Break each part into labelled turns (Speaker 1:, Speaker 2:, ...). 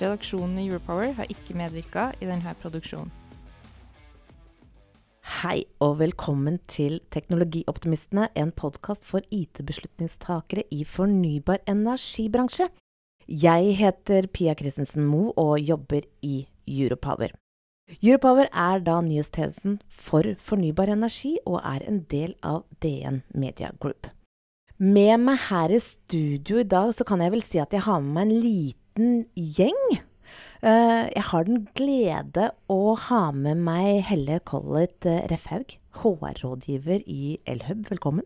Speaker 1: Redaksjonen i Europower har ikke medvirka i denne produksjonen.
Speaker 2: Hei og velkommen til Teknologioptimistene, en podkast for IT-beslutningstakere i fornybar energibransje. Jeg heter Pia Christensen Moe og jobber i Europower. Europower er da nyhetstjenesten for fornybar energi og er en del av DN Media Group. Med meg her i studio i dag så kan jeg vel si at jeg har med meg en liten gjeng. Eh, jeg har den glede å ha med meg Helle Collett eh, Refhaug, HR-rådgiver i Elhub. Velkommen.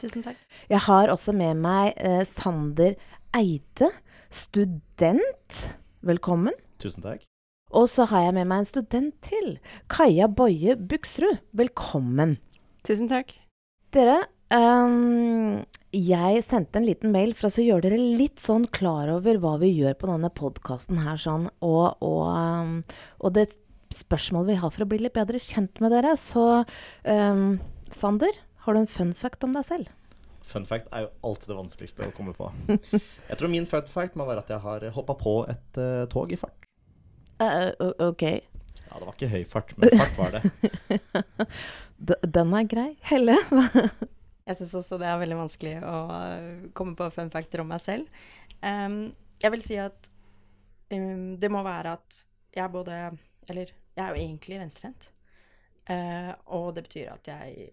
Speaker 1: Tusen takk.
Speaker 2: Jeg har også med meg eh, Sander Eide, student. Velkommen.
Speaker 3: Tusen takk.
Speaker 2: Og så har jeg med meg en student til. Kaja Boje Buksrud. Velkommen.
Speaker 1: Tusen takk.
Speaker 2: Dere, ehm, jeg sendte en liten mail for å gjøre dere litt sånn klar over hva vi gjør på denne podkasten her, sånn, og, og, ehm, og det spørsmålet vi har for å bli litt bedre kjent med dere. Så um, Sander, har du en fun fact om deg selv?
Speaker 3: Fun fact er jo alltid det vanskeligste å komme på. Jeg tror min fun fact må være at jeg har hoppa på et uh, tog i fart.
Speaker 2: Uh, ok,
Speaker 3: Ja, det var ikke høy fart, men fart var det.
Speaker 2: Den er grei. Helle?
Speaker 4: Jeg syns også det er veldig vanskelig å uh, komme på fun factor om meg selv. Um, jeg vil si at um, det må være at jeg både Eller jeg er jo egentlig venstrehendt. Uh, og det betyr at jeg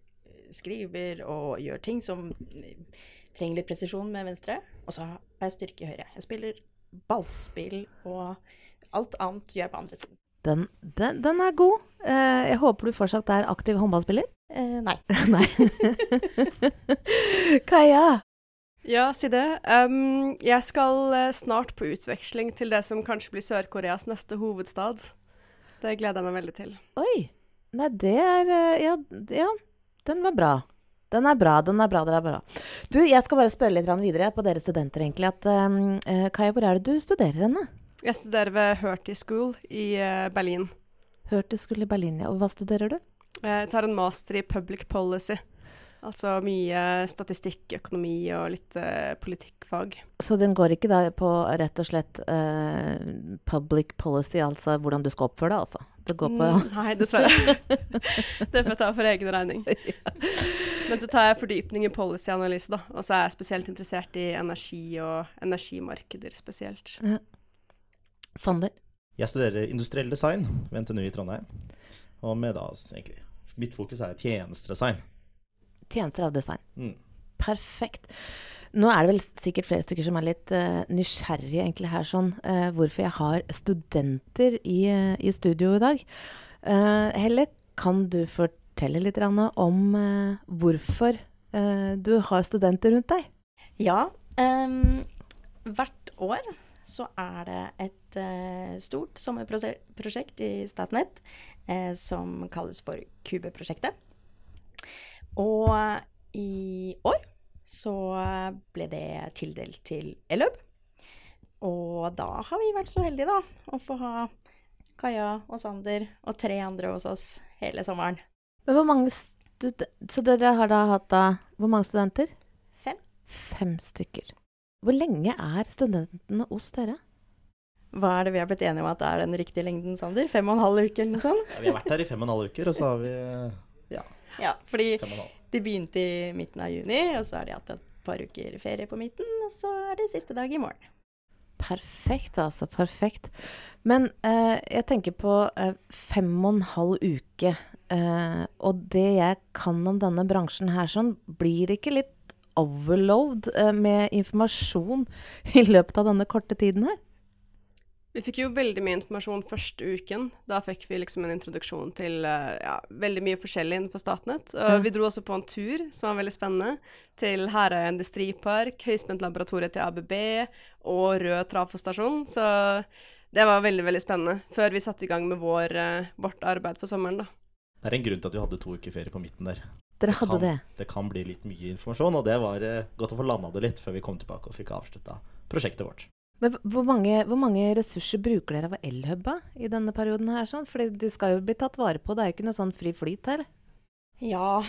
Speaker 4: skriver og gjør ting som trenger litt presisjon med venstre. Og så har jeg styrke i høyre. Jeg spiller ballspill og alt annet gjør jeg på andre siden.
Speaker 2: Den, den, den er god. Eh, jeg håper du fortsatt er aktiv håndballspiller.
Speaker 4: Eh, nei.
Speaker 2: Nei. Kaja.
Speaker 5: Ja, si det. Um, jeg skal eh, snart på utveksling til det som kanskje blir Sør-Koreas neste hovedstad. Det gleder jeg meg veldig til.
Speaker 2: Oi. Nei, det er ja, ja, den var bra. Den er bra, den er bra, den er bra. Du, jeg skal bare spørre litt videre på dere studenter, egentlig. At, um, Kaja, hvor er det du studerer henne?
Speaker 5: Jeg studerer ved Hertie School i eh, Berlin.
Speaker 2: Hørte School i Berlin, ja. Og hva studerer du?
Speaker 5: Jeg tar en master i public policy. Altså mye statistikk, økonomi og litt uh, politikkfag.
Speaker 2: Så den går ikke da på rett og slett uh, public policy, altså hvordan du skal oppføre deg, altså? Det går på
Speaker 5: Mm, nei, dessverre. det får jeg ta for egen regning. Men så tar jeg fordypning i policyanalyse, da. Og så er jeg spesielt interessert i energi og energimarkeder spesielt.
Speaker 2: Sander.
Speaker 3: Jeg studerer industriell design ved NTNU i Trondheim. Og med da egentlig Mitt fokus er tjenestedesign.
Speaker 2: Tjenester av design.
Speaker 3: Mm.
Speaker 2: Perfekt. Nå er det vel sikkert flere stykker som er litt uh, nysgjerrige egentlig her, sånn, uh, hvorfor jeg har studenter i, uh, i studio i dag. Eh, Helle, kan du fortelle litt om hvorfor eh, du har studenter rundt deg?
Speaker 4: Ja. Um, hvert år så er det et eh, stort sommerprosjekt i Statnett eh, som kalles for Kube-prosjektet. Og i år så ble det tildelt til Eløb. Og da har vi vært så heldige, da, å få ha Kaja og Sander og tre andre hos oss hele sommeren.
Speaker 2: Men hvor mange Så dere har da hatt da Hvor mange studenter?
Speaker 4: Fem.
Speaker 2: Fem stykker. Hvor lenge er studentene hos dere?
Speaker 4: Hva er det vi har blitt enige om at det er den riktige lengden, Sander? Fem og en halv uke eller noe sånt?
Speaker 3: Ja, vi har vært her i fem og en halv uker, og så har vi ja,
Speaker 4: Ja, fordi de begynte i midten av juni, og så har de hatt et par uker ferie på midten, og så er det siste dag i morgen.
Speaker 2: Perfekt, altså. Perfekt. Men eh, jeg tenker på eh, fem og en halv uke. Eh, og det jeg kan om denne bransjen her, sånn, blir det ikke litt overload eh, med informasjon i løpet av denne korte tiden her?
Speaker 5: Vi fikk jo veldig mye informasjon første uken. Da fikk vi liksom en introduksjon til eh, ja, veldig mye forskjellig innenfor Statnett. Og
Speaker 2: Ja.
Speaker 5: vi dro også på en tur som var veldig spennende, til Herøya industripark, høyspentlaboratoriet til ABB og Rød trafostasjon. Så det var veldig, veldig spennende. Før vi satte i gang med vår, eh, vårt arbeid for sommeren, da.
Speaker 3: Det er en grunn til at vi hadde to uker ferie på midten der.
Speaker 2: Dere
Speaker 3: Det kan,
Speaker 2: det?
Speaker 3: Det kan bli litt mye informasjon, og det var eh, godt å få landa det litt før vi kom tilbake og fikk avslutta prosjektet vårt.
Speaker 2: Men hvor mange, hvor mange ressurser bruker dere av Elhub i denne perioden her? sånn? For de skal jo bli tatt vare på, det er jo ikke noe sånn fri flyt her.
Speaker 4: Ja.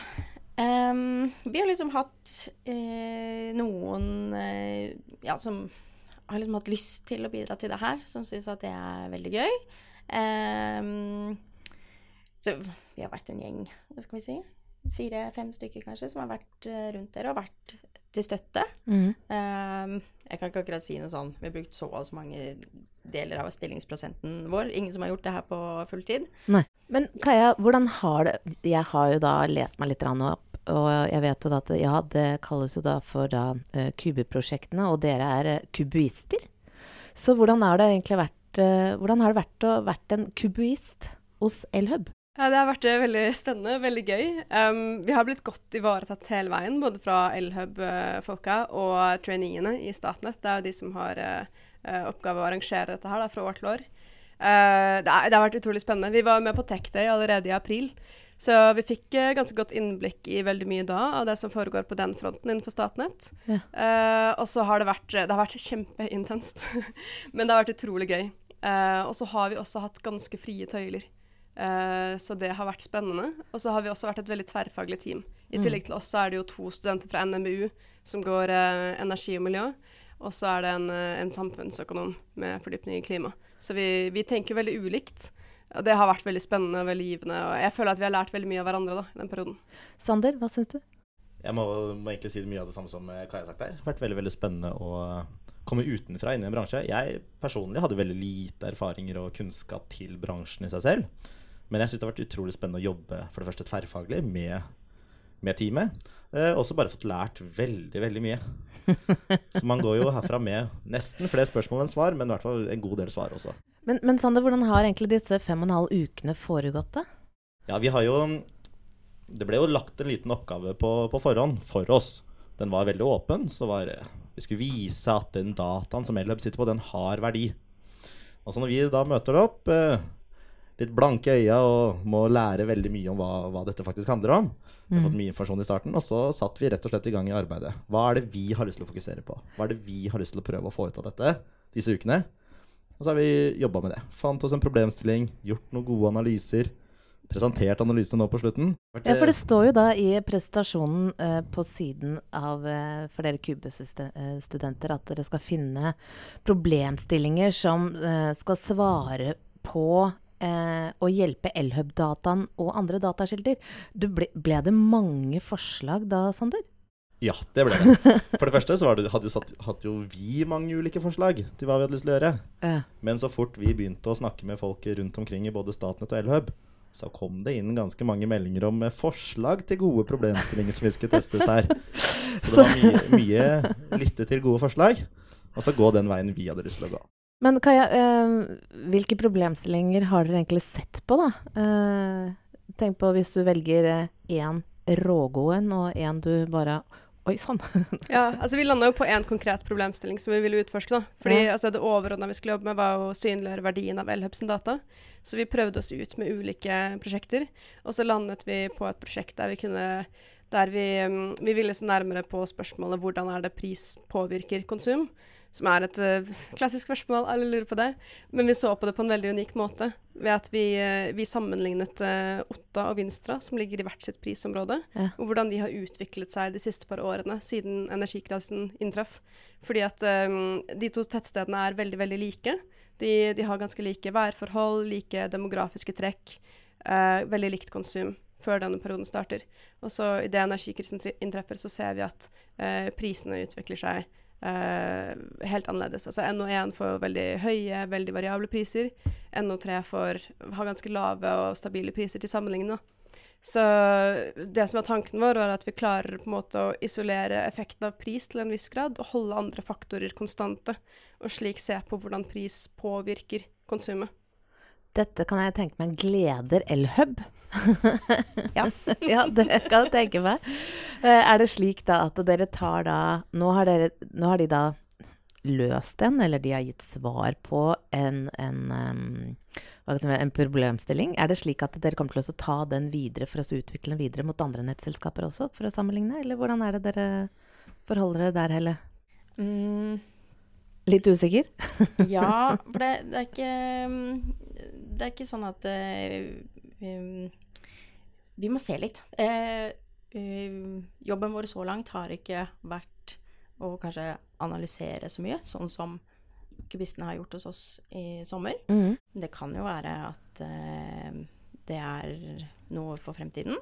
Speaker 4: Um, vi har liksom hatt eh, noen eh, ja, som har liksom hatt lyst til å bidra til det her, som syns at det er veldig gøy. Um, så vi har vært en gjeng, hva skal vi si, fire-fem stykker kanskje, som har vært eh, rundt der og vært til støtte. Ehm, jeg kan ikke akkurat si noe sånn Vi har brukt så og så mange deler av stillingsprosenten vår. Ingen som har gjort det her på fulltid.
Speaker 2: Men Kaja, hvordan har det Jeg har jo da lest meg litt opp, og jeg vet jo da at ja, det kalles jo da for da uh, kubeprosjektene, og dere er uh, kubuister. Så hvordan har det egentlig vært uh, Hvordan har det vært å vært en kubuist hos Elhub?
Speaker 5: Ja, det har vært eh, veldig spennende, veldig gøy. Um, vi har blitt godt ivaretatt hele veien, både fra Elhub-folka og trainingene i Statnett. Det er jo de som har eh, oppgave å arrangere dette her da, fra år til år. Uh, det, er, det har vært utrolig spennende. Vi var med på Tech Day allerede i april. Så vi fikk uh, ganske godt innblikk i veldig mye da av det som foregår på den fronten innenfor Statnett.
Speaker 2: Ja.
Speaker 5: Uh, og så har det vært, det har vært kjempeintenst, men det har vært utrolig gøy. Og så har vi også hatt ganske frie tøyler. Eh, så det har vært spennende. Og så har vi også vært et veldig tverrfaglig team. I
Speaker 2: Mm.
Speaker 5: tillegg til oss så er det jo to studenter fra NMBU som går eh, energi og miljø. Og så er det en, eh, en samfunnsøkonom med fordypning i klima. Så vi, vi tenker veldig ulikt. Og det har vært veldig spennende og veldig givende. Og jeg føler at vi har lært veldig mye av hverandre da, i den perioden.
Speaker 2: Sander, hva syns du?
Speaker 3: Jeg må, må egentlig si mye av det samme som Kaja har sagt der. Det har vært veldig veldig spennende å komme utenfra inn i en bransje. Jeg personlig hadde veldig lite erfaringer og kunnskap til bransjen i seg selv. Men jeg syns det har vært utrolig spennende å jobbe for det første tverrfaglig med, med teamet. Eh, også bare fått lært veldig, veldig mye. Så man går jo herfra med nesten flere spørsmål enn svar, men i hvert fall en god del svar også.
Speaker 2: Men, men Sander, hvordan har egentlig disse fem og en halv ukene foregått, da?
Speaker 3: Ja, vi har jo Det ble jo lagt en liten oppgave på, på forhånd for oss. Den var veldig åpen. Så var Vi skulle vise at den dataen som Elhub sitter på, den har verdi. Og så når vi da møter opp, eh, litt blanke øyne og må lære veldig mye om hva, hva dette faktisk handler om Vi har fått mye informasjon i starten, og så satt vi rett og slett i gang i arbeidet. Hva er det vi har lyst til å fokusere på? Hva er det vi har lyst til å prøve å få ut av dette disse ukene? Og så har vi jobba med det. Fant oss en problemstilling, gjort noen gode analyser. Presentert analysene nå på slutten.
Speaker 2: Ja, for det står jo da i presentasjonen eh, på siden av eh, for dere kubestudenter at dere skal finne problemstillinger som eh, skal svare på eh, å hjelpe Elhub-dataen og andre datakilder. Du ble, ble det mange forslag da, Sander?
Speaker 3: Ja, det ble det. For det første så var det, hadde satt, hadde, jo vi mange ulike forslag til hva vi hadde lyst til å gjøre.
Speaker 2: Eh.
Speaker 3: Men så fort vi begynte å snakke med folk rundt omkring i både Statnett og Elhub, så kom det inn ganske mange meldinger om eh, forslag til gode problemstillinger som vi skulle teste ut her. Så det var mye, mye lytte til gode forslag, og så gå den veien vi hadde lyst til å gå.
Speaker 2: Men Kaja, eh, hvilke problemstillinger har dere egentlig sett på, da? Eh, tenk på hvis du velger én rågod en, og én du bare Oi sann.
Speaker 5: Ja, altså Vi landa jo på én konkret problemstilling som vi ville utforske. da. Fordi
Speaker 2: Ja.
Speaker 5: altså, Det overordna vi skulle jobbe med, var å synliggjøre verdien av Elhub data. Så vi prøvde oss ut med ulike prosjekter. Og så landet vi på et prosjekt der vi kunne der vi, mm, vi ville se nærmere på spørsmålet hvordan er det pris påvirker konsum. Som er et uh, klassisk spørsmål, alle lurer på det. Men vi så på det på en veldig unik måte ved at vi, uh, vi sammenlignet uh, Otta og Vinstra, som ligger i hvert sitt prisområde,
Speaker 2: Ja.
Speaker 5: og hvordan de har utviklet seg de siste par årene siden energikrisen inntraff. Fordi at um, de to tettstedene er veldig, veldig like. De, de har ganske like værforhold, like demografiske trekk, veldig likt konsum før denne perioden starter. Og så idet energikrisen inntreffer, så ser vi at eh, prisene utvikler seg eh, helt annerledes. Altså NO1 får veldig høye, veldig variable priser. NO3 får har ganske lave og stabile priser til sammenligning. Så det som er tanken vår, var at vi klarer på en måte å isolere effekten av pris til en viss grad, og holde andre faktorer konstante, og slik se på hvordan pris påvirker konsumet.
Speaker 2: Dette kan jeg tenke meg gleder Elhub.
Speaker 4: Ja.
Speaker 2: ja, det kan jeg tenke meg. Eh, Er det slik da at dere tar da Nå har, dere, nå har de da løst den, eller de har gitt svar på en, en, si, en problemstilling. Er det slik at dere kommer til å ta den videre for å utvikle den videre mot andre nettselskaper også, for å sammenligne? Eller hvordan er det dere forholder dere der, Helle?
Speaker 4: Mm,
Speaker 2: Litt usikker?
Speaker 4: ja, for det, det er ikke Det er ikke sånn at eh, um, Vi må se litt. Eh, um, jobben vår så langt har ikke vært å kanskje analysere så mye, sånn som kubistene har gjort hos oss i sommer.
Speaker 2: Mm.
Speaker 4: Det kan jo være at eh, det er noe for fremtiden.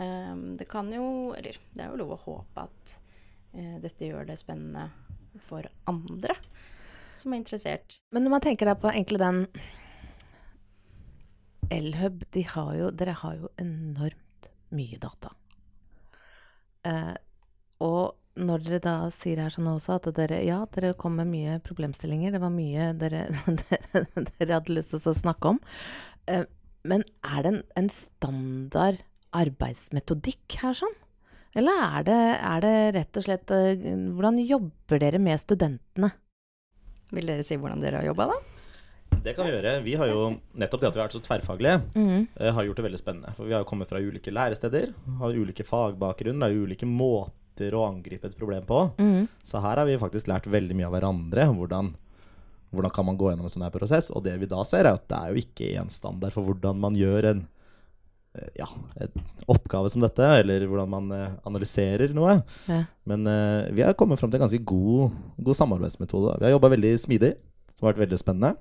Speaker 4: Eh, det kan jo Eller det er jo lov å håpe at eh, dette gjør det spennende for andre som er interessert.
Speaker 2: Men når man tenker da på egentlig den Elhub, de har jo, dere har jo enormt mye data. Eh, og når dere da sier her sånn også at dere, ja, dere kom med mye problemstillinger, det var mye dere, dere hadde lyst til å snakke om. Eh, men er det en, en standard arbeidsmetodikk her sånn? Eller er det, er det rett og slett eh, Hvordan jobber dere med studentene?
Speaker 4: Vil dere si hvordan dere har jobba, da?
Speaker 3: Det kan vi gjøre. Vi har jo nettopp det at vi har vært så tverrfaglige,
Speaker 2: mm.
Speaker 3: eh, har gjort det veldig spennende. For vi har jo kommet fra ulike læresteder, har ulike fagbakgrunn, er ulike måter å angripe et problem på.
Speaker 2: Mm.
Speaker 3: Så her har vi faktisk lært veldig mye av hverandre. Hvordan, hvordan kan man gå gjennom en sånn her prosess? Og det vi da ser, er at det er jo ikke én standard for hvordan man gjør en eh, ja, en oppgave som dette, eller hvordan man eh, analyserer noe.
Speaker 2: Ja.
Speaker 3: Men uh, vi har kommet fram til en ganske god, god samarbeidsmetode. Vi har jobba veldig smidig, som har vært veldig spennende.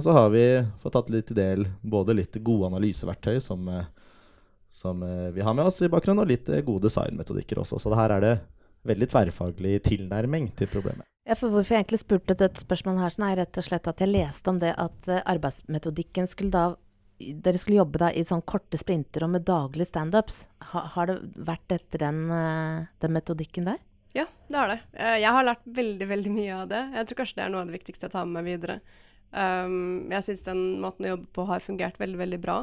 Speaker 3: Og så har vi fått tatt litt i del både litt gode analyseverktøy som, eh, som eh, vi har med oss i bakgrunnen, og litt eh, gode designmetodikker også. Så her er det veldig tverrfaglig tilnærming til problemet.
Speaker 2: Ja, for hvorfor jeg egentlig spurte dette spørsmålet her, sånn er rett og slett at jeg leste om det at arbeidsmetodikken skulle da Dere skulle jobbe da i sånn korte sprinter og med daglige standups. Ha, har det vært etter den, den metodikken der?
Speaker 5: Ja, det har det. Jeg har lært veldig, veldig mye av det. Jeg tror kanskje det er noe av det viktigste jeg tar med meg videre. Um, jeg syns den måten å jobbe på har fungert veldig, veldig bra.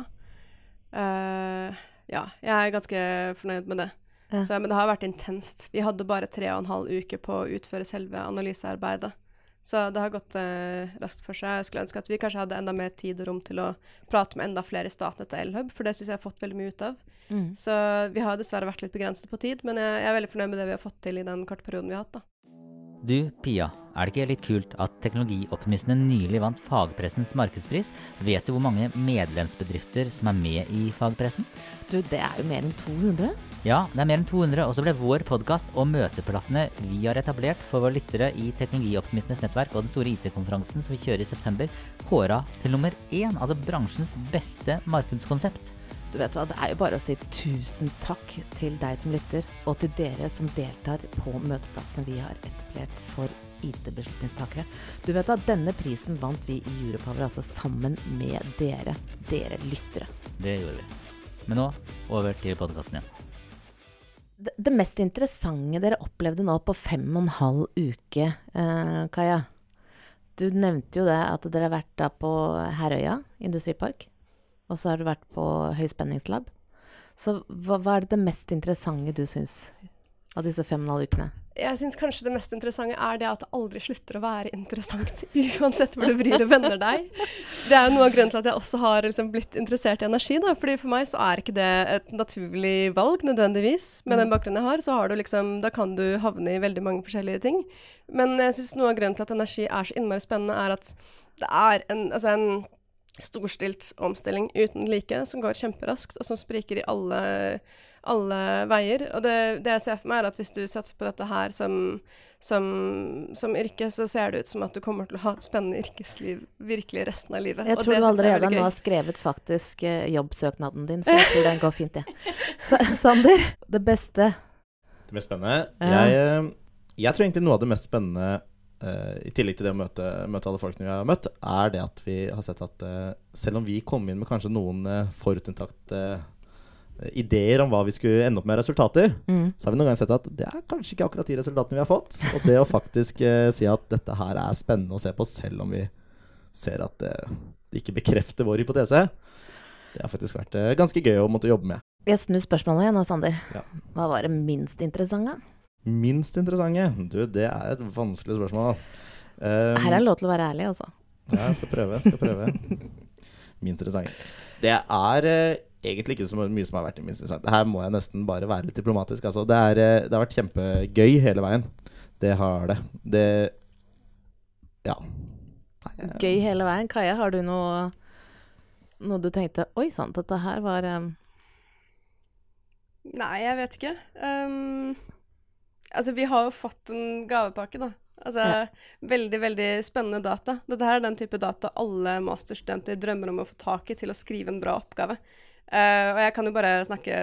Speaker 5: Uh, ja, jeg er ganske fornøyd med det.
Speaker 2: Ja.
Speaker 5: Så, men det har vært intenst. Vi hadde bare tre og en halv uke på å utføre selve analysearbeidet. Så det har gått uh, raskt for seg. Jeg skulle ønske at vi kanskje hadde enda mer tid og rom til å prate med enda flere i Statnett og Elhub, for det syns jeg har fått veldig mye ut av.
Speaker 2: Mm.
Speaker 5: Så vi har dessverre vært litt begrenset på tid, men jeg, jeg er veldig fornøyd med det vi har fått til i den korte perioden vi har hatt. da.
Speaker 6: Du, Pia, er det ikke litt kult at teknologioptimistene nylig vant fagpressens markedspris? Vet du hvor mange medlemsbedrifter som er med i fagpressen?
Speaker 2: Du, det er jo mer enn 200.
Speaker 6: Ja, det er mer enn 200, og så ble vår podkast og møteplassene vi har etablert for våre lyttere i Teknologioptimistenes nettverk og den store IT-konferansen som vi kjører i september, kåra til nummer én, altså bransjens beste markedskonsept.
Speaker 2: Du vet hva, Det er jo bare å si tusen takk til deg som lytter, og til dere som deltar på møteplassene vi har etablert for IT-beslutningstakere. Du vet hva, Denne prisen vant vi i Europower altså sammen med dere, dere lyttere.
Speaker 6: Det gjorde vi. Men nå over til podkasten igjen.
Speaker 2: Det, det mest interessante dere opplevde nå på fem og en halv uke, eh, Kaja Du nevnte jo det at dere har vært da på Herøya industripark. Og så har du vært på høyspenningslab. Så hva, hva er det, det mest interessante du syns av disse fem og en halv ukene?
Speaker 5: jeg syns kanskje det mest interessante er det at det aldri slutter å være interessant, uansett hvor du vrir og vender deg. Det er jo noe av grunnen til at jeg også har liksom blitt interessert i energi. da, fordi For meg så er ikke det et naturlig valg nødvendigvis. Med den bakgrunnen jeg har, så har du liksom, da kan du havne i veldig mange forskjellige ting. Men jeg syns noe av grunnen til at energi er så innmari spennende, er at det er en, altså en storstilt omstilling uten like, som går kjemperaskt, og som spriker i alle, alle veier. Og det, det jeg ser for meg, er at hvis du satser på dette her som, som, som yrke, så ser det ut som at du kommer til å ha et spennende yrkesliv virkelig resten av livet.
Speaker 2: Jeg
Speaker 5: Og
Speaker 2: tror
Speaker 5: det
Speaker 2: du
Speaker 5: er
Speaker 2: allerede nå har skrevet faktisk eh, jobbsøknaden din, så jeg tror den går fint, jeg. Ja. Sander, det beste
Speaker 3: Det mest spennende jeg, eh, jeg tror egentlig noe av det mest spennende, i tillegg til det å møte, møte alle folkene vi har møtt, er det at vi har sett at eh, selv om vi kom inn med kanskje noen uh, forutinntakte eh, ideer om hva vi skulle ende opp med resultater,
Speaker 2: mm.
Speaker 3: så har vi noen ganger sett at det er kanskje ikke akkurat de resultatene vi har fått. Og det å faktisk eh, si at dette her er spennende å se på, selv om vi ser at eh, det ikke bekrefter vår hypotese, det har faktisk vært eh, ganske gøy å måtte jobbe med.
Speaker 2: Jeg snur spørsmålet igjen nå, Sander.
Speaker 3: Ja.
Speaker 2: Hva var det minst interessante?
Speaker 3: Minst interessante? Du, det er et vanskelig spørsmål. Um,
Speaker 2: Her er det lov til å være ærlig, altså.
Speaker 3: Ja, jeg skal prøve. Jeg skal prøve. Minst interessante. Det er uh, egentlig ikke så mye som har vært minst interessant. Her må jeg nesten bare være litt diplomatisk. Altså, det, er, uh, det har vært kjempegøy hele veien. Det har det. Det Ja. Nei, jeg-
Speaker 2: Gøy hele veien. Kaja, har du noe, noe du tenkte Oi sann, dette her var um,
Speaker 5: Nei, jeg vet ikke. Um, altså, vi har jo fått en gavepakke, da. Altså, veldig, veldig spennende data. Dette her er den type data alle masterstudenter drømmer om å få tak i til å skrive en bra oppgave. Uh, og jeg kan jo bare snakke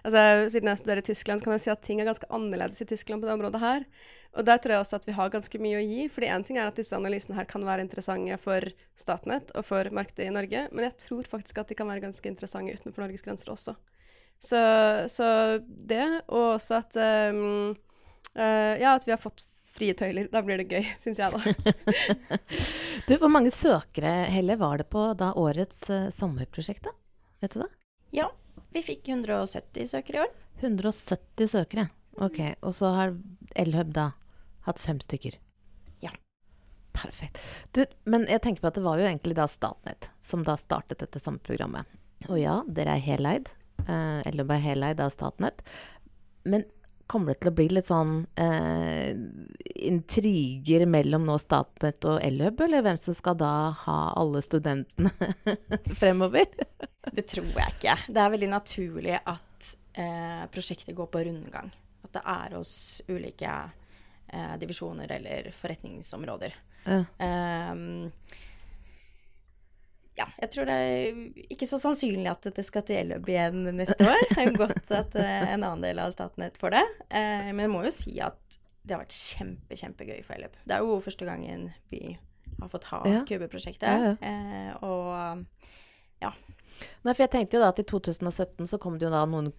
Speaker 5: altså, Siden jeg studerer i Tyskland, så kan jeg si at ting er ganske annerledes i Tyskland på det området her. Og der tror jeg også at vi har ganske mye å gi. fordi én ting er at disse analysene her kan være interessante for Statnett og for markedet i Norge, men jeg tror faktisk at de kan være ganske interessante utenfor Norges grenser også. Så, så det, og også at um, eh, Ja, at vi har fått frie tøyler. Da blir det gøy, syns jeg, da.
Speaker 2: Du, hvor mange søkere heller var det på da årets uh, sommerprosjekt, da? Vet du det?
Speaker 4: Ja, vi fikk 170 søkere i år.
Speaker 2: 170 søkere. Ok, og så har Elhub da hatt fem stykker.
Speaker 4: Ja.
Speaker 2: Perfekt. Du, men jeg tenker på at det var jo egentlig da Statnett som da startet dette sommerprogrammet. Og ja, dere er heleid. Uh, Elhub er heleid av Statnett. Men kommer det til å bli litt sånn eh, intriger mellom nå Statnett og Elhub, eller hvem som skal da ha alle studentene fremover?
Speaker 4: Det tror jeg ikke. Det er veldig naturlig at eh, prosjektet går på rundgang. At det er hos ulike eh, divisjoner eller forretningsområder.
Speaker 2: Ja.
Speaker 4: Ehm, ja, jeg tror det er ikke så sannsynlig at det skal til Elløp igjen neste år. Det er jo godt at eh, en annen del av Statnett får det. Eh, men jeg må jo si at det har vært kjempe, kjempegøy for Elløp. Det er jo første gangen vi har fått ha
Speaker 2: Ja.
Speaker 4: Kube-prosjektet.
Speaker 2: Ja, ja.
Speaker 4: Og og
Speaker 2: Nei, for jeg tenkte jo da at i 2017 så kom det jo da noen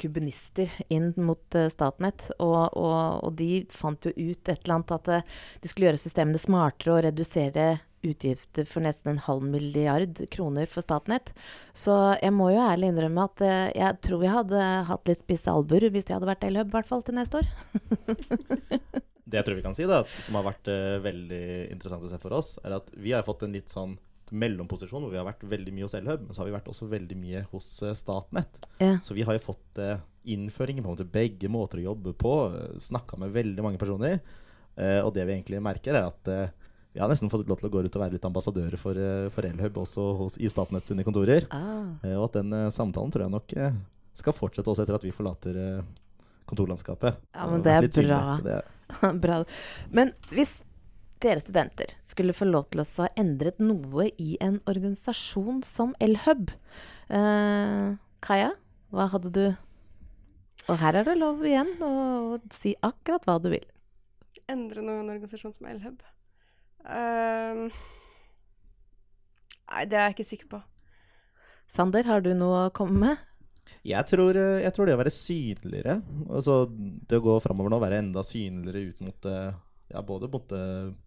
Speaker 2: kubinister inn mot uh, Statnett, og, og, og de fant jo ut et eller annet at uh, de skulle gjøre systemene smartere og redusere utgifter for nesten en halv milliard kroner for Statnett. Så jeg må jo ærlig innrømme at uh, jeg tror vi hadde hatt litt spisse albuer hvis jeg hadde vært Elhub, i hvert fall til neste år.
Speaker 3: Det jeg tror vi kan si, da, som har vært eh, veldig interessant å se for oss, er at vi har fått en litt sånn mellomposisjon hvor vi har vært veldig mye hos Elhub, men så har vi vært også veldig mye hos eh, Statnett.
Speaker 2: Ja.
Speaker 3: Så vi har jo fått uh, innføring på en måte begge måter å jobbe på. Uh, Snakka med veldig mange personer. Uh, og det vi egentlig merker, er at uh, vi har nesten fått lov til å gå ut og være litt ambassadører for, eh, for Elhub også hos, i Statnett sine kontorer.
Speaker 2: Ah.
Speaker 3: Eh, og at den eh, samtalen tror jeg nok eh, skal fortsette også etter at vi forlater eh, kontorlandskapet.
Speaker 2: Ja, men det er bra.
Speaker 3: så det-
Speaker 2: Bra. Men hvis dere studenter skulle få lov til å ha endret noe i en organisasjon som Elhub eh, Kaja, hva hadde du Og her er det lov igjen å si akkurat hva du vil.
Speaker 5: Endre noe i en organisasjon som Elhub? Uh, nei, det er jeg ikke sikker på.
Speaker 2: Sander, har du noe å komme med?
Speaker 3: Jeg tror, eh, jeg tror det å være synligere, altså det å gå framover nå, være enda synligere ut mot eh, ja, både mot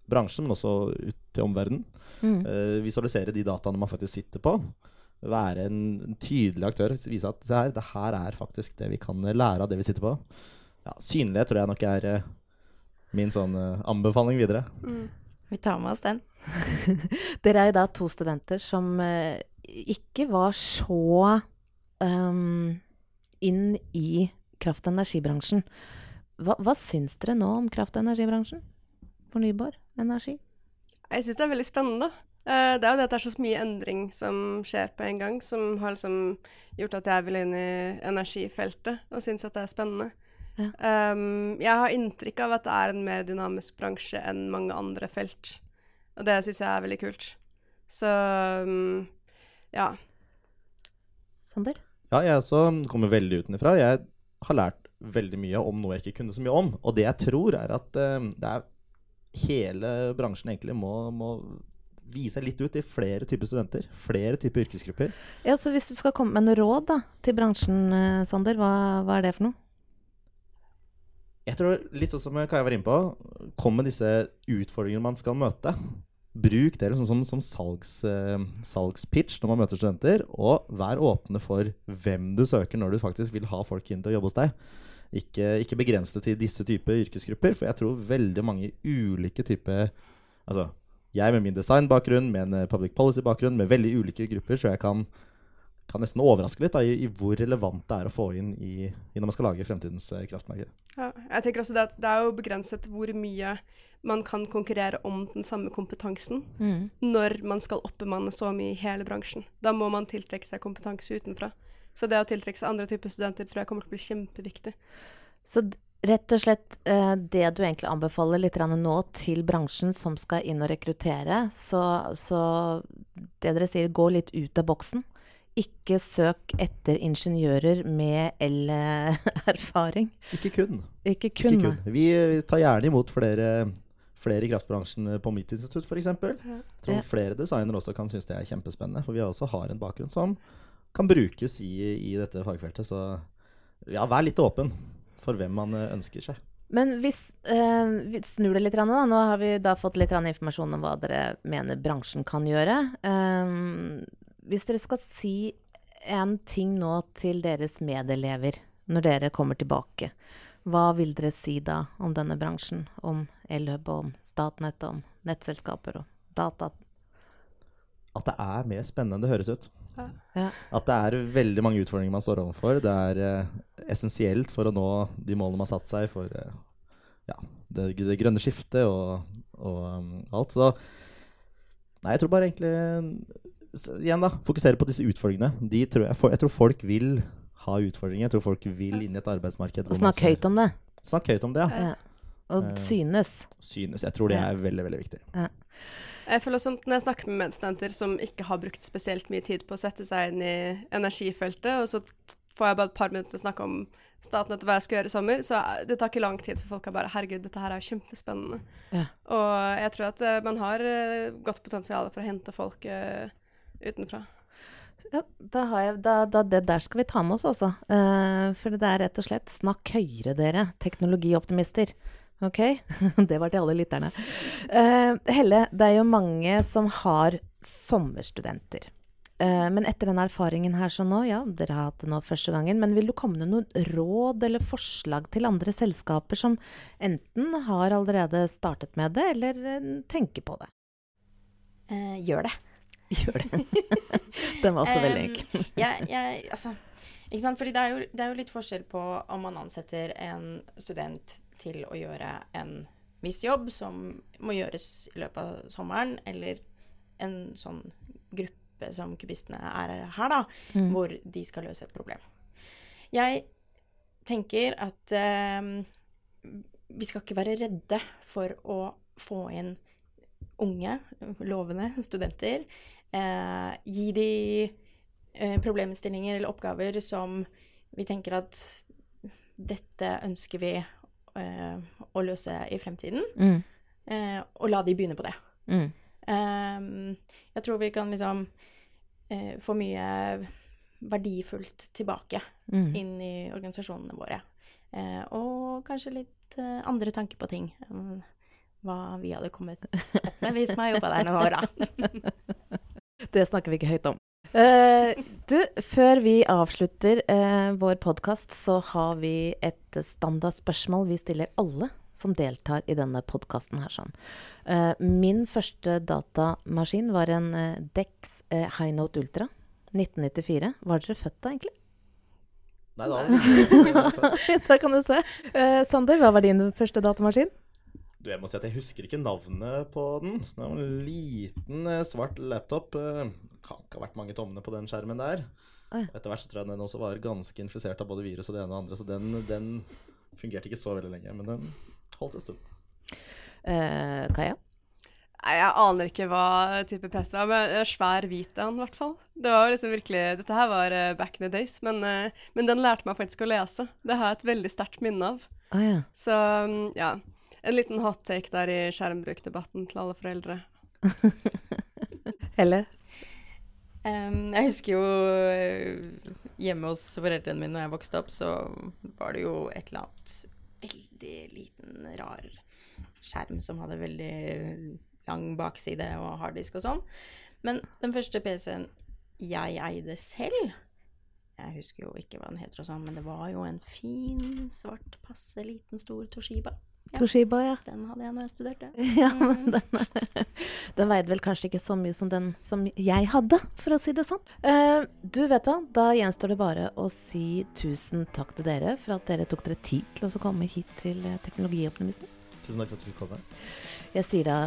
Speaker 3: bransjen, men også ut til omverdenen.
Speaker 2: Mm.
Speaker 3: Uh, visualisere de dataene man faktisk sitter på. Være en, tydelig aktør. Vise at se her, det her er faktisk det vi kan lære av det vi sitter på. Ja, synlighet tror jeg nok er uh, min sånn uh, anbefaling videre.
Speaker 5: Mm.
Speaker 4: Vi tar med oss den.
Speaker 2: Dere er jo da to studenter som ikke var så um, inn i kraft- og energibransjen. Hva, hva syns dere nå om kraft- og energibransjen? Fornybar energi?
Speaker 5: Jeg syns det er veldig spennende. Eh, det er jo det at det er så mye endring som skjer på en gang, som har liksom gjort at jeg vil inn i energifeltet og syns at det er spennende.
Speaker 2: Ja.
Speaker 5: Um, jeg har inntrykk av at det er en mer dynamisk bransje enn mange andre felt, og det syns jeg er veldig kult. Så um, ja.
Speaker 2: Sander?
Speaker 3: Ja, jeg også kommer veldig utenfra. Jeg har lært veldig mye om noe jeg ikke kunne så mye om. Og det jeg tror, er at eh, det er hele bransjen egentlig må, må vise litt ut i flere typer studenter. Flere typer yrkesgrupper.
Speaker 2: Ja, så hvis du skal komme med noe råd da, til bransjen, eh, Sander, hva, hva er det for noe?
Speaker 3: Jeg tror litt sånn som Kaja var inne på, kom med disse utfordringene man skal møte. Bruk det liksom som, som salgs, eh, salgspitch når man møter studenter, og vær åpne for hvem du søker når du faktisk vil ha folk inn til å jobbe hos deg. Ikke, ikke begrens det til disse typer yrkesgrupper, for jeg tror veldig mange ulike typer Altså, jeg med min designbakgrunn, med en eh, public policy-bakgrunn, med veldig ulike grupper, så jeg kan, kan nesten overraske litt da, i, i hvor relevant det er å få inn i, i når man skal lage fremtidens eh, kraftmarked.
Speaker 5: ja. Jeg tenker også det at det er jo begrenset hvor mye man kan konkurrere om den samme kompetansen når man skal oppbemanne så mye i hele bransjen. Da må man tiltrekke seg kompetanse utenfra. Så det å tiltrekke seg andre typer studenter tror jeg kommer til å bli kjempeviktig.
Speaker 2: Så rett og slett eh, det du egentlig anbefaler litt grann nå til bransjen som skal inn og rekruttere, så, så det dere sier, gå litt ut av boksen. Ikke søk etter ingeniører med el-erfaring.
Speaker 3: Ikke kun.
Speaker 2: Ikke kun.
Speaker 3: Ikke kun. Vi, vi tar gjerne imot flere, flere i kraftbransjen på mitt institutt, f.eks.
Speaker 5: Ja.
Speaker 3: Tror
Speaker 2: Ja.
Speaker 3: flere designere også kan synes det er kjempespennende. For vi også har en bakgrunn som kan brukes i, i dette fagfeltet. Så ja, vær litt åpen for hvem man eh, ønsker seg.
Speaker 2: Men hvis eh, vi snur det litt, da. nå har vi da fått litt informasjon om hva dere mener bransjen kan gjøre. Eh, hvis dere skal si en ting nå til deres medelever når dere kommer tilbake, hva vil dere si da om denne bransjen? Om Elhub, om Statnett, om nettselskaper og data?
Speaker 3: At det er mer spennende enn det høres ut.
Speaker 5: Ja.
Speaker 2: Ja.
Speaker 3: At det er veldig mange utfordringer man står overfor. Det er eh, essensielt for å nå de målene man har satt seg for eh, ja, det, det grønne skiftet og, og um, alt. Så Nei, jeg tror bare egentlig Igjen, da. Fokusere på disse utfordringene. De tror jeg, for, jeg tror folk vil ha utfordringer. Jeg tror folk vil inn i et arbeidsmarked.
Speaker 2: Og snakk høyt om det.
Speaker 3: Snakk høyt om det, ja.
Speaker 2: Ja. Og
Speaker 3: Eh.
Speaker 2: synes.
Speaker 3: Synes. Jeg tror det er veldig, veldig viktig.
Speaker 5: Jeg føler også Når jeg snakker med medstudenter som ikke har brukt spesielt mye tid på å sette seg inn i energifeltet, og så får jeg bare et par minutter til å snakke om Statnett og hva jeg skal gjøre i sommer, så er- det tar ikke lang tid for folk er bare Herregud, dette her er jo kjempespennende.
Speaker 2: Ja.
Speaker 5: Og jeg tror at eh, man har eh, godt potensial for å hente folk uh, utenfra.
Speaker 2: Ja, da har jeg, da, da, det der skal vi ta med oss, altså. Uh, for det er rett og slett snakk høyere, dere. Teknologioptimister. Ok? det var til alle lytterne. Uh, Helle, det er jo mange som har sommerstudenter. Uh, men etter den erfaringen her sånn nå, ja, dere har hatt det nå første gangen, men vil du komme med noen råd eller forslag til andre selskaper som enten har allerede startet med det, eller eh, tenker på det?
Speaker 4: Uh, gjør det.
Speaker 2: Gjør det. den var også veldig enkel.
Speaker 4: jeg, jeg, altså, ikke sant? Fordi det er, jo, det er jo litt forskjell på om man ansetter en student til å gjøre en viss jobb som må gjøres i løpet av sommeren, eller en sånn gruppe som kubistene er her, da,
Speaker 2: Mm.
Speaker 4: hvor de skal løse et problem. Jeg tenker at eh, vi skal ikke være redde for å få inn unge, lovende studenter. Eh, gi de eh, problemstillinger eller oppgaver som vi tenker at dette ønsker vi eh, å løse i fremtiden.
Speaker 2: Mm.
Speaker 4: Eh, og la de begynne på det.
Speaker 2: Mm.
Speaker 4: Eh, jeg tror vi kan liksom eh, få mye verdifullt tilbake
Speaker 2: Mm.
Speaker 4: inn i organisasjonene våre. Eh, og kanskje litt andre tanker på ting enn hva vi hadde kommet opp med, vi som har jobba der noen år, da.
Speaker 2: Det snakker vi ikke høyt om. Eh, du, før vi avslutter uh, vår podkast, så har vi et standardspørsmål vi stiller alle som deltar i denne podkasten her. Sånn. Uh, min første datamaskin var en Dex High Note Ultra 1994. Var dere født da, egentlig?
Speaker 3: Nei, da var det født.
Speaker 2: Der kan du se. Sander, hva var din første datamaskin?
Speaker 3: Du, jeg må si at jeg husker ikke navnet på den. Det var en liten eh, svart laptop. Eh, kan ikke ha vært mange tommene på den skjermen der. Etter hvert så tror jeg den også var ganske infisert av både virus og det ene og det andre, så den, den fungerte ikke så veldig lenge. Men den holdt en stund.
Speaker 2: Uh, Kaja?
Speaker 5: Nei, jeg aner ikke hva type PC det var, men en svær hvit en, i hvert fall. Det var liksom virkelig, Dette her var back in the days, men, men den lærte meg faktisk å lese. Det har jeg et veldig sterkt minne av.
Speaker 2: Ah, ja.
Speaker 5: Så mm, ja, en liten hot take der i skjermbrukdebatten til alle foreldre.
Speaker 2: Helle?
Speaker 4: Um, jeg husker jo eh, hjemme hos foreldrene mine da jeg vokste opp, så var det jo et eller annet veldig liten, rar skjerm som hadde veldig lang bakside og harddisk og sånn. Men den første PC-en jeg eide selv Jeg husker jo ikke hva den heter og sånn, men det var jo en fin, svart, passe liten, stor Toshiba.
Speaker 2: Toshiba, ja.
Speaker 4: Den hadde jeg når jeg studerte.
Speaker 2: ja men den, den veide vel kanskje ikke så mye som den som jeg hadde, for å si det sånn. Uh, du, vet hva, da gjenstår det bare å si tusen takk til dere for at dere tok dere tid til å komme hit til eh, Teknologioptimisten.
Speaker 3: Tusen takk for at du fikk komme.
Speaker 2: Jeg sier da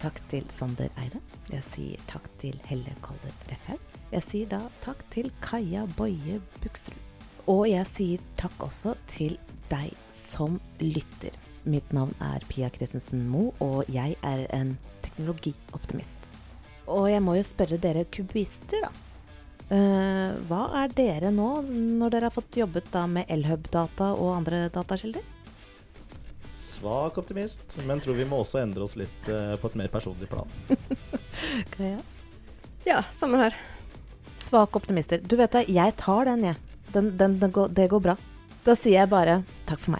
Speaker 2: takk til Sander Eide. Jeg sier takk til Helle Kolde Refhaug. Jeg sier da takk til Kaja Boje Buksrud. Og jeg sier takk også til deg som lytter. Mitt navn er Pia Christensen Moe, og jeg er en teknologioptimist. Og jeg må jo spørre dere kubister, da. Uh, hva er dere nå, når dere har fått jobbet da med Elhub-data og andre datakilder?
Speaker 3: Svak optimist, men tror vi må også endre oss litt uh, på et mer personlig plan.
Speaker 2: Kaja?
Speaker 5: Ja, samme her.
Speaker 2: Svak optimister. Du vet hva, jeg tar den, jeg. Den, den, den går, det går bra. Da sier jeg bare takk for meg.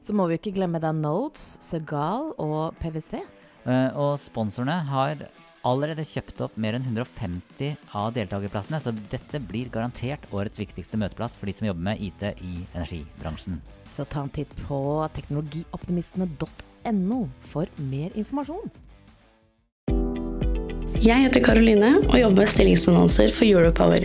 Speaker 2: Så må vi ikke glemme da Nodes, Segal og PwC.
Speaker 6: Uh, Og sponsorene har allerede kjøpt opp mer enn 150 av deltakerplassene, så dette blir garantert årets viktigste møteplass for de som jobber med IT i energibransjen.
Speaker 2: Så ta en titt på teknologioptimistene.no for mer informasjon.
Speaker 7: Jeg heter Karoline og jobber med stillingsannonser for Europower.